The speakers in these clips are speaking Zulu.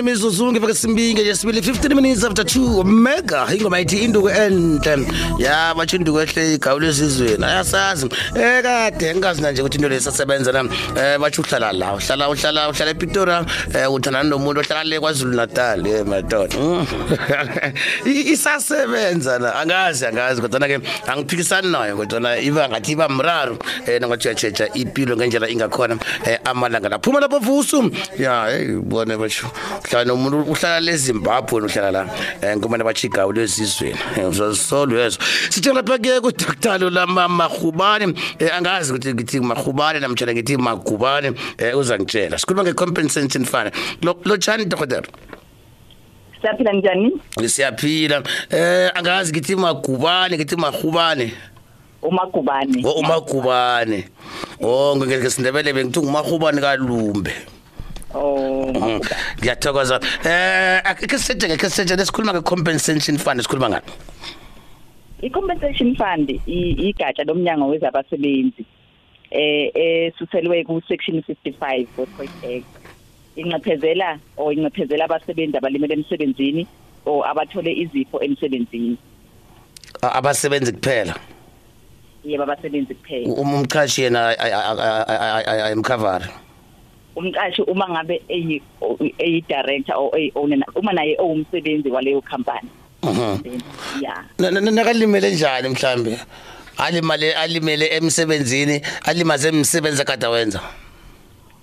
imizuzu ngiveke simbinge nje sibili 15 minutes after 2 mega ingoma ithi induku enhle. Ya bathi induku ehle igawu lesizweni ayasazi. Eh kade ngikazi nje ukuthi into lesasebenza na eh bathi uhlala la uhlala uhlala uhlala ePitora eh uthana nomuntu ohlala le kwaZulu Natal eh madoda Mm. I- isasebenza la angazi angazi kodwa ke angiphikisani nayo kodwa iba ngathi iba mraro eh ngathi uyachecha impilo ngendlela ingakhona eh amalanga laphuma lapho vusu. Ya hey ubone basho uhlala nomuntu uhlala leZimbabwe uhlala la eh ngomane bachigawu lezizweni uzosolo yezo sithe lapha ke ku Dr lama mahubane eh, angazi ukuthi ngithi mahubane namtshela ngithi magubane eh uzangitshela. Sikhuluma nge compensation fund lo lo chani dokotela? Siyaphila njani? Siyaphila. Eh angazi ngithi magubane ngithi mahubane umagubane. Ngo umagubane. Oh ngeke sindebele bengithi ngumahubane kalumbe. Oh Mhm. ngiyathokoza eh ake sithe ngeke sithe lesikhuluma nge compensation fund sikhuluma ngani i-compensation fund igatsha lomnyango wezabasebenzi eh esuselwe ku section 55 we-Code Act inqephezela or inqephezela abasebenzi abalimele emsebenzini or abathole izifo emsebenzini abasebenzi kuphela yebo abasebenzi kuphela Um- umqhashi yena ayimcover umqashi uma ngabe eyi eyi director or eyi owner uma naye owumsebenzi waleyo company Mhm. then yeah nakalimele njani mhlambe alimale alimele emsebenzini alimaze emsebenzi akade wenza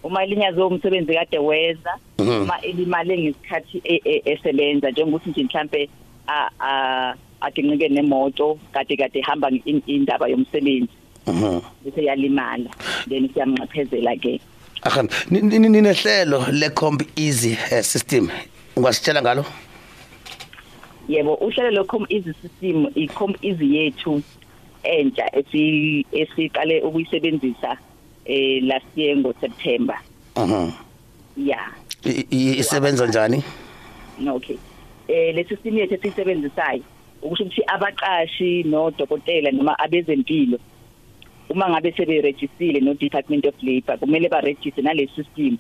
uma elinyazwe umsebenzi kade weza Mhm. uma elimale ngesikhathi e- e- esebenza njengokuthi nje mhlambe a- a- aginqike nemoto kade kade hamba in- indaba yomsebenzi Mhm. bese yalimala then siyamnqaphezela ke Ahan ninehlelo le comp easy eh, system. Ungasitshela ngalo? Yebo uhlelo locom easy system icom easy yethu entsha esi esiqale ukuyisebenzisa eh last year ngo September Mhm. yeah isebenza njani? Okay. Eh le system yethu esisebenzisayo ukusho ukuthi abaqashi nodokotela noma abezempilo uma ngabe seberegistile no Department of Labor kumele ba register nale system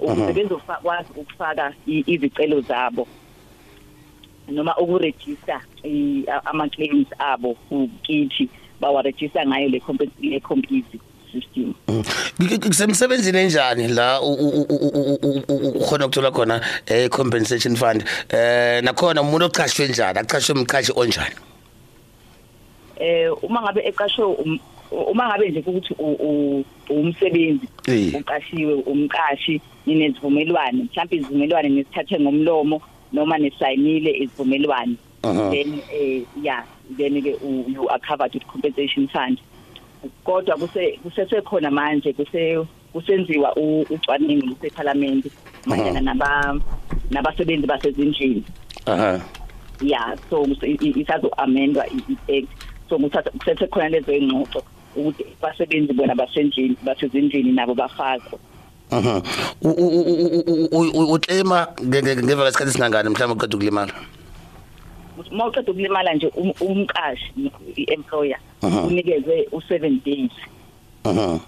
ukuze bezokwazi ukufaka i- izicelo zabo noma ukuregister i- a- ama claims abo kithi bawa register ngayo le company le company system. Kusemsebenzini enjani la u- u- u- u- u- u- ukhona ukuthola khona eh compensation fund? Eh nakhona umuntu ochashwe njani? Achashwe umqhashi onjani? Eh uma ngabe eqashwe um- uma ngabe nje ukuthi umsebenzi uqashiwe umqashi ninezivumelwano mhlawumbe izivumelwano nesithathe ngomlomo noma nesayinile izivumelwano. Aha. then eh yeah then ke you are covered with compensation fund. Kodwa kuse kusesekhona manje kuse kusenziwa ucwaningo luseParliament mayelana naba nabasebenzi basezindlini. Aha. Yeah so isazo amendwa i-act. So kusesekhona lezo ingxoxo ukuthi abasebenzi bona basendlini basezindlini nabo bafakwe aha. U- u- u- u- u- u- u- uclaima nge- nge- ngeva isikhathi singangani mhlawumbe uqeda ukulimala? Uma uqeda ukulimala nje um- umqashi i-employer Mhm. unikeze u-seven days. Aha.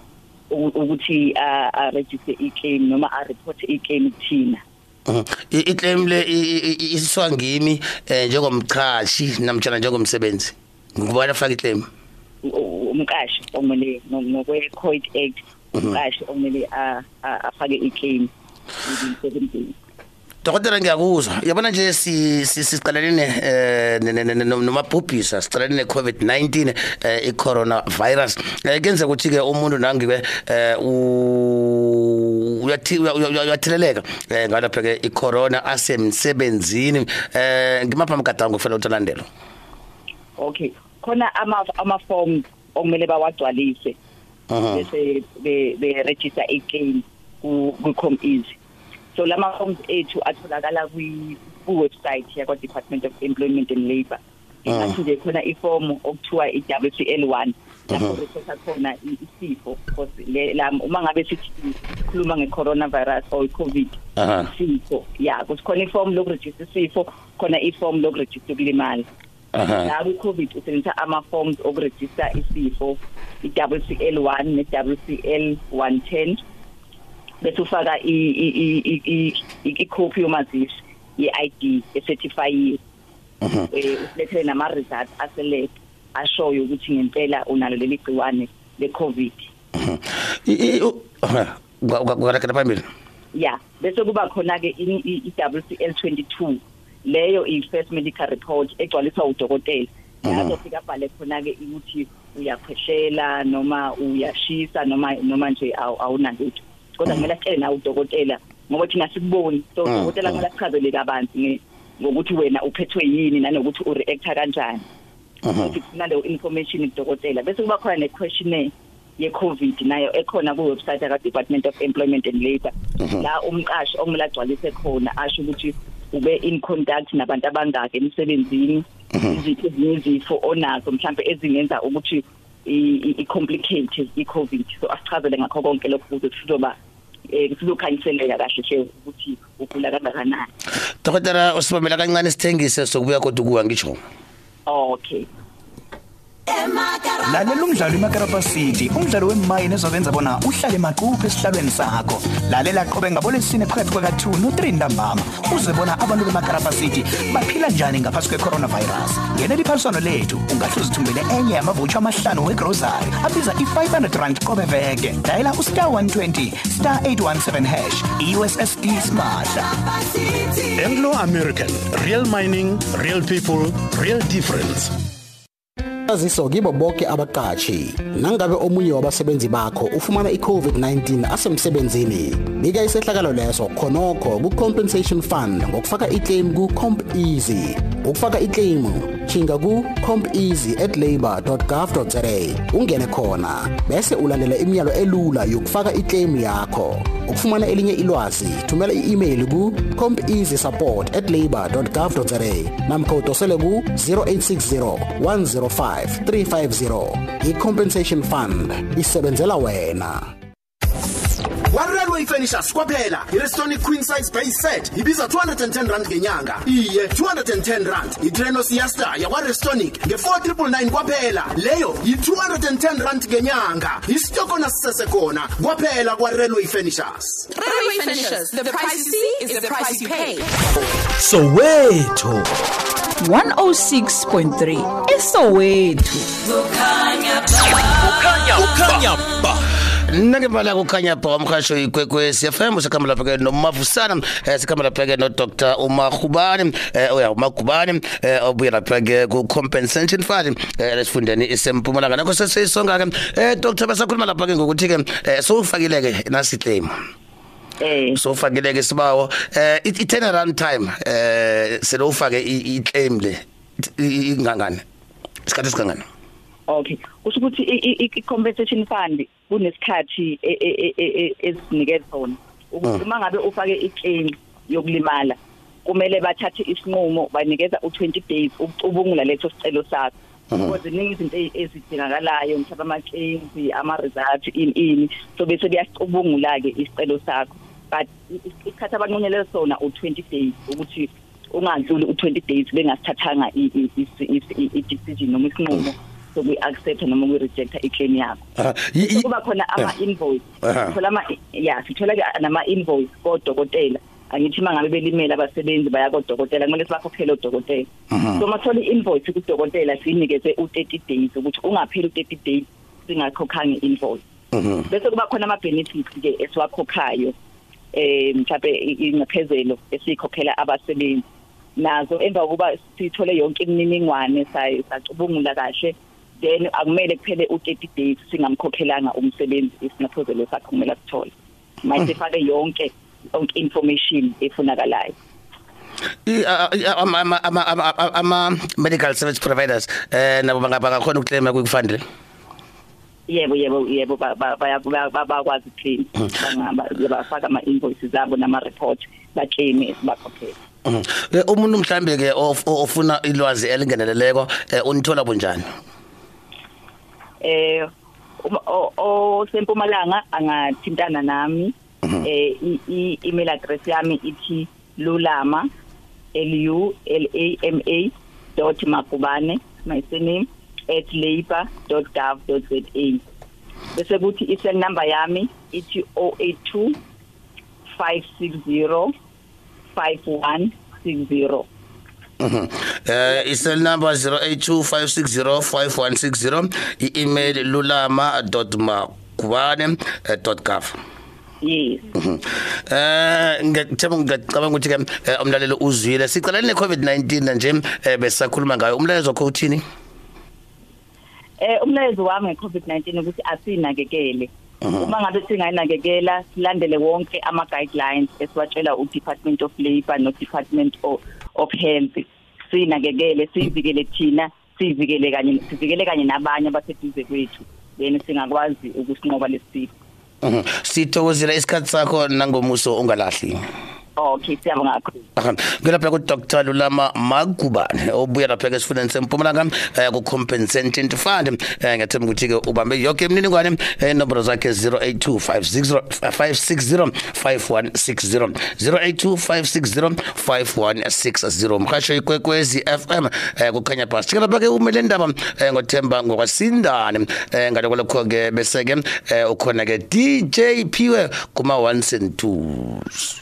U- ukuthi a- a-register i-claim noma a-report i-claim kuthina Mhm. Iclaim le isiswa ngimi eh njengomchashi namtjana njengomsebenzi. Ngubani afaka iclaim? Umqashi omele ngokwe-coid act umqashi omele a- a- afake i-claim within seven days Dokotela ngiyakuzwa. Yabona nje si si- siqalene eh ne- ne- ne- ne- nomabhubhisa siqalene ne COVID-19 eh i coronavirus. Eh kenze ukuthi ke umuntu nangiwe eh u uyathi uya- uya- uyatheleleka eh ngalapha ke i corona asemsebenzini eh ngimapha amgadango kufanele utolandelo. okay khona ama ama forms okumele bawagcwalise bese be be register i-claim ku ku easy so lama forms ethu atholakala kwi ku website yakwa Department of Employment and Labour. Ingathi nje khona iform okuthiwa i-WCL1 lapho reporta khona isifo uma ngabe sithi khuluma nge-coronavirus or i-covid isifo ya kuthi khona iform lokuregister isifo khona iform lokuregister ukulimala. La kwi-covid usebenzisa ama-forms okuregister isifo i-WCL1 ne-WCL 110 bese ufaka i i i- i i- i copy yomazisi ye-ID ecertifyiwe eh usilethele nama results aselab ashoyo ukuthi ngempela unalo leli gciwane le covid kwarakela phambili? Yeah bese kuba khona ke i-WCL 22 leyo i first medical report egcwaliswa udokotela. Yazofika bhale khona ke ukuthi uyakhwehlela noma uyashisa noma noma nje awu- awunalutho kodwa kumele sicele nawe udokotela ngoba thina sikuboni. So udokotela kumele asichazele kabanzi ngokuthi wena uphethwe yini nanokuthi ureacta kanjani. Ukuthi kunaleyo information kudokotela. Bese kuba khona ne-questionnaire ye-covid nayo ekhona ku-website aka-department of employment and labour. La umqashi okumele agcwalise khona asho ukuthi ube in contact nabantu abangaki emsebenzini iziphi ezinye izifo onazo mhlawumbe ezingenza ukuthi i- i- i-complicate i-covid. So asichazele ngakho konke lokho ukuze sizoba um sizokhanyiseleka kahle hle ukuthi ugula kangakanani. Dokotela usibambela kancane sithengise sokubuya kodwa kuwa ngitsho. Okay. Lalela umdlalo imakarapa city umdlalo wemayini ezobenza bona uhlale maquphe esihlalweni sakho. Lalela qobe ngabolesine phakathi kwaka-2 no-3 ntambama uze bona abantu bemakarapa city baphila njani ngaphasi kwe-coronavirus. Ngenela iphaliswano lethu ungahle uzithumbele enye yamavutsho amahlanu wegrosary abiza i-500 rand qobe veke. Dayela ustar 120 star 817 hash i-ussd simahla Anglo American, real mining, real people, real difference. Aziso kibo bonke abaqashi nangabe omunye wabasebenzi bakho ufumana i-covid-19 asemsebenzini bika isehlakalo leso khonokho ku-compensation fund ngokufaka iclaim ku-comp easy. Ukufaka iclaim chinga ku-compeasy@labour.gov.za ungene khona bese ulandela imiyalo elula yokufaka iclaim yakho. Ukufumana elinye ilwazi thumela i-email ku-compeasysupport@labour.gov.za namkha udosele ku-0860 105 350 i-compensation fund isebenzela wena. Warelwe Furnitures kwaphela iRestonic Queen Size Base Set ibiza 210 rand ngenyanga. Iye 210 rand. iTreno Siesta yakwaRestonic nge4999 kwaphela. Leyo yi210 rand ngenyanga. Isitoko nasisese khona. Kwaphela kwaRelwe Furnitures Railway Finishers. The price you see is the price you pay. Soweto. 106.3 eSoweto ukhanya ba. Nake mala kukhanya ba umkhasho ikwekwezi FM sikhamba lapha ke nomavusana eh, sikhamba lapha ke no Dr Umahubani eh, oya umagubani eh, obuye lapha ke ku compensation fund eh, lesifundeni isempumalanga nakho sesisonga ke eh, Dr basakhuluma lapha ke ngokuthi ke eh, sowufakile ke nasi claim eh sowufakile ke sibawo eh i turnaround time eh selo ufake i claim le ingangani isikhathi sikangani Okay. Kusho ukuthi i- i-compensation fund kunesikhathi e- e- e- e- esinikeza sona. Ukuthi uma ngabe ufake iclaim yokulimala kumele bathathe isinqumo banikeza u20 days ukucubungula leso sicelo sakho. Because ziningi izinto ezi- ezidingakalayo mhlawumbe ama claims, ama results ini ini so bese beyasicubungula ke isicelo sakho. But isikhathi abanqunyelela sona u20 days ukuthi ungadluli u20 days bengasithathanga i- i- i- i- i- decision noma isinqumo sokuyi-accept noma ukuyi-rejecta i-claim yakho. Ah, i- i- kuba khona ama-invoice. Aha. sithola ama ya sithola ke nama-invoice kodokotela. Angithi uma ngabe belimele abasebenzi baya kodokotela kumele sibakhokhele odokotela. So mathola i-invoice kudokotela siyinikeze u-thirty days ukuthi ungapheli u-thirty days singakhokhanga i-invoice. Bese kuba khona ama-benefits-ke esiwakhokhayo eh mhlawumbe i- incephezelo esiyikhokhela abasebenzi. Nazo emva kokuba sithole yonke imininingwane sayo sacubungula kahle then akumele kuphele u30 days singamkhokhelanga umsebenzi isingaphozelo sakhe kumele sithole mayisefake yonke yonke information efunakalayo. I- a- a- ama ama medical service providers eh nabo bangaba ngakhona ukuclaim kuyifundile yebo yebo yebo ba- ba- baya- ba- ba- bakwazi claim bangaba bafaka ama invoices zabo nama report ba claim esibakhokhela Mhm. Eh, umuntu mhlambe ke of- ofuna ilwazi elingeneleleko eh, unithola bunjani? Eh osempumalanga angathintana nami. Eh i- i- email address yami ithi lulama l u l a m a dot makubane my surname at labour.gov.za bese kuthi i-cell number yami ithi 082 560 5160 Mhm. Eh isel number 0825605160 i-email lulama.makubane.gov yes. Eh ngiyacabanga ngicabanga ukuthi ke eh, umlalelo uzwile. Sicela le COVID-19 nje eh, besakhuluma ngayo. Umlayezo wakho uthini eh umlayezo wami ngeCovid-19 ukuthi asinakekele. Uma ngabe singayinakekela silandele wonke ama guidelines esiwatshela uDepartment of Labour no Department of, of Health sinakekele sivikele thina sivikele kanye sivikele kanye nabanye abaseduze kwethu. Then singakwazi ukusinqoba lesifo Mhm. sithokozela isikhathi sakho nangomuso ungalahli. Okay siyabonga kakhulu. Aha. Ngilapha ku Dr Lulama Magubane obuya lapha ke sifundeni sempumalanga eh, ku compensation fund. Eh, ngathemba ukuthi ke ubambe yonke imininingwane eh, nombolo zakhe 082560560560 0825605160 mkhasho ikwekwezi FM eh, kukhanya bus ke lapha ke umele indaba eh, ngothemba ngokwasindane eh, ngaloko lokho ke bese ke eh, ukhona ke DJ Piwe kuma ones and twos.